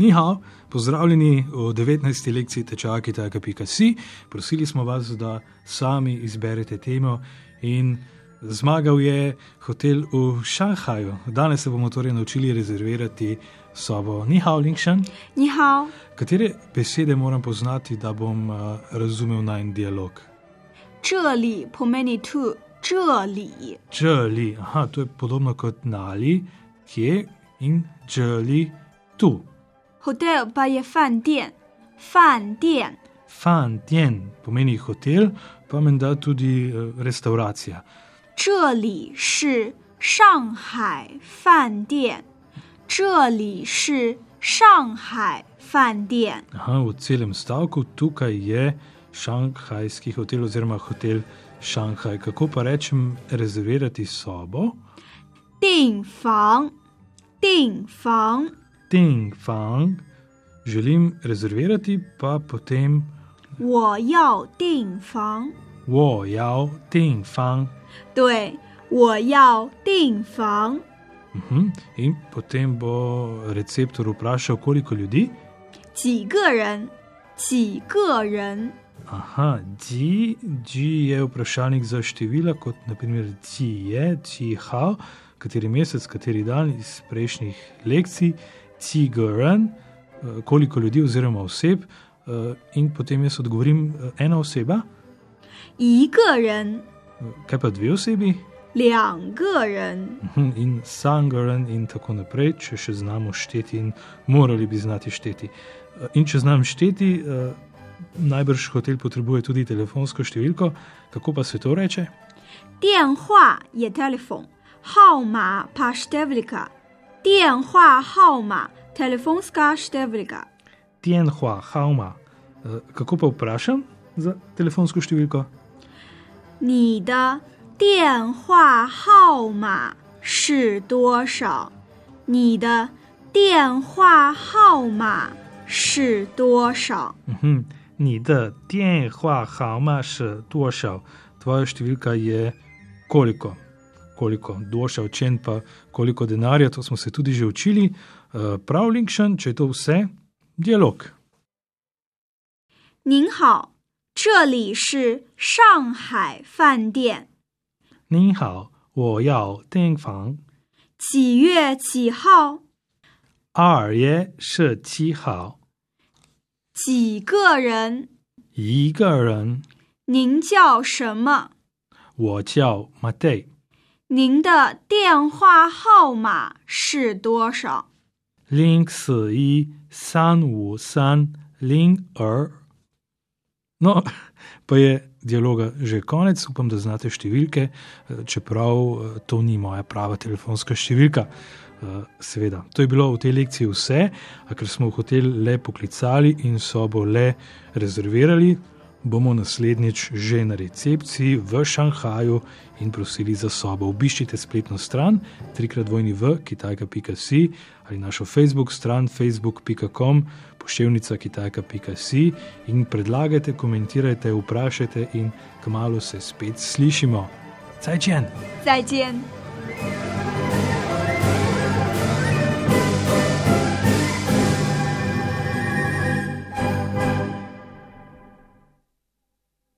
Ni hao, pozdravljeni v 19. lekciji tečaja kitajka.si. Prosili smo vas, da sami izberete temo in zmagal je hotel v Šanghaju. Danes se bomo torej naučili rezervirati sobo. Ni hao, Linkšan. Ni hao. Katere besede moram poznati, da bom uh, razumel najn dialog? Čeli pomeni tu, čeli. Čeli, aha, to je podobno kot nali, kje in čeli tu hotel pa je 饭店，饭店 Fan tien pomeni hotel, pa menda tudi uh, restauracija. 这里是上海饭店，这里是上海饭店。 Aha, v celem stavku tukaj je šanghajski hotel oziroma hotel Šanghaj. Kako pa rečem rezervirati sobo? 订房，订房， Ting fang, želim rezervirati, pa potem 我要订房。 wo yao ting fang. 对，我要订房。 Mhm. In potem bo receptor vprašal, koliko ljudi. 几个人？几个人？ Aha, ji, ji je vprašalnik za števila, kot naprimer ji je, ji hao, kateri mesec, kateri dan iz prejšnjih lekcij, ji gren, koliko ljudi oziroma oseb. eh, In potem jaz odgovorim eh, ena oseba, 一个人， kaj pa dve osebi, 两个人， Mhm, in sangaren in tako naprej, če še znamo šteti in morali bi znati šteti. Eh, In če znam šteti, eh, najbrž hotel potrebuje tudi telefonsko številko, kako pa se to reče? 电话也 telephone，号码 pa številka， 电话号码 telefonska številka。 Tianhua Hauma. Eh, Kako pa vprašam za telefonsko številko? 你的电话号码是多少？你的电话号码是多少？ Mhm. Ni da Tianhua Hauma še došel, tvoja številka je koliko? Koliko došel, čen pa koliko denarja, to smo se tudi že učili. Eh, Prav, Linkšen, če je to vse, dialog. 您好，这里是上海饭店，您好，我要订房。几月几号？二月十七号，几个人？一个人。您叫什么？我叫 Matei， 您的电话号码是多少？零四一三五三零二。No, pa je dialoga že konec, upam, da znate številke, eh, čeprav eh, to ni moja prava telefonska številka. Eh, Seveda, to je bilo v tej lekciji vse, a ker smo v hotel le poklicali in sobo le rezervirali, bomo naslednjič že na recepciji v Šanghaju in prosili za sobo. Obiščite spletno stran trikrat vojni v kitajka.si ali našo Facebook stran facebook.com poševnica kitajka.si in predlagajte, komentirajte, vprašajte in kmalo se spet slišimo. 再见。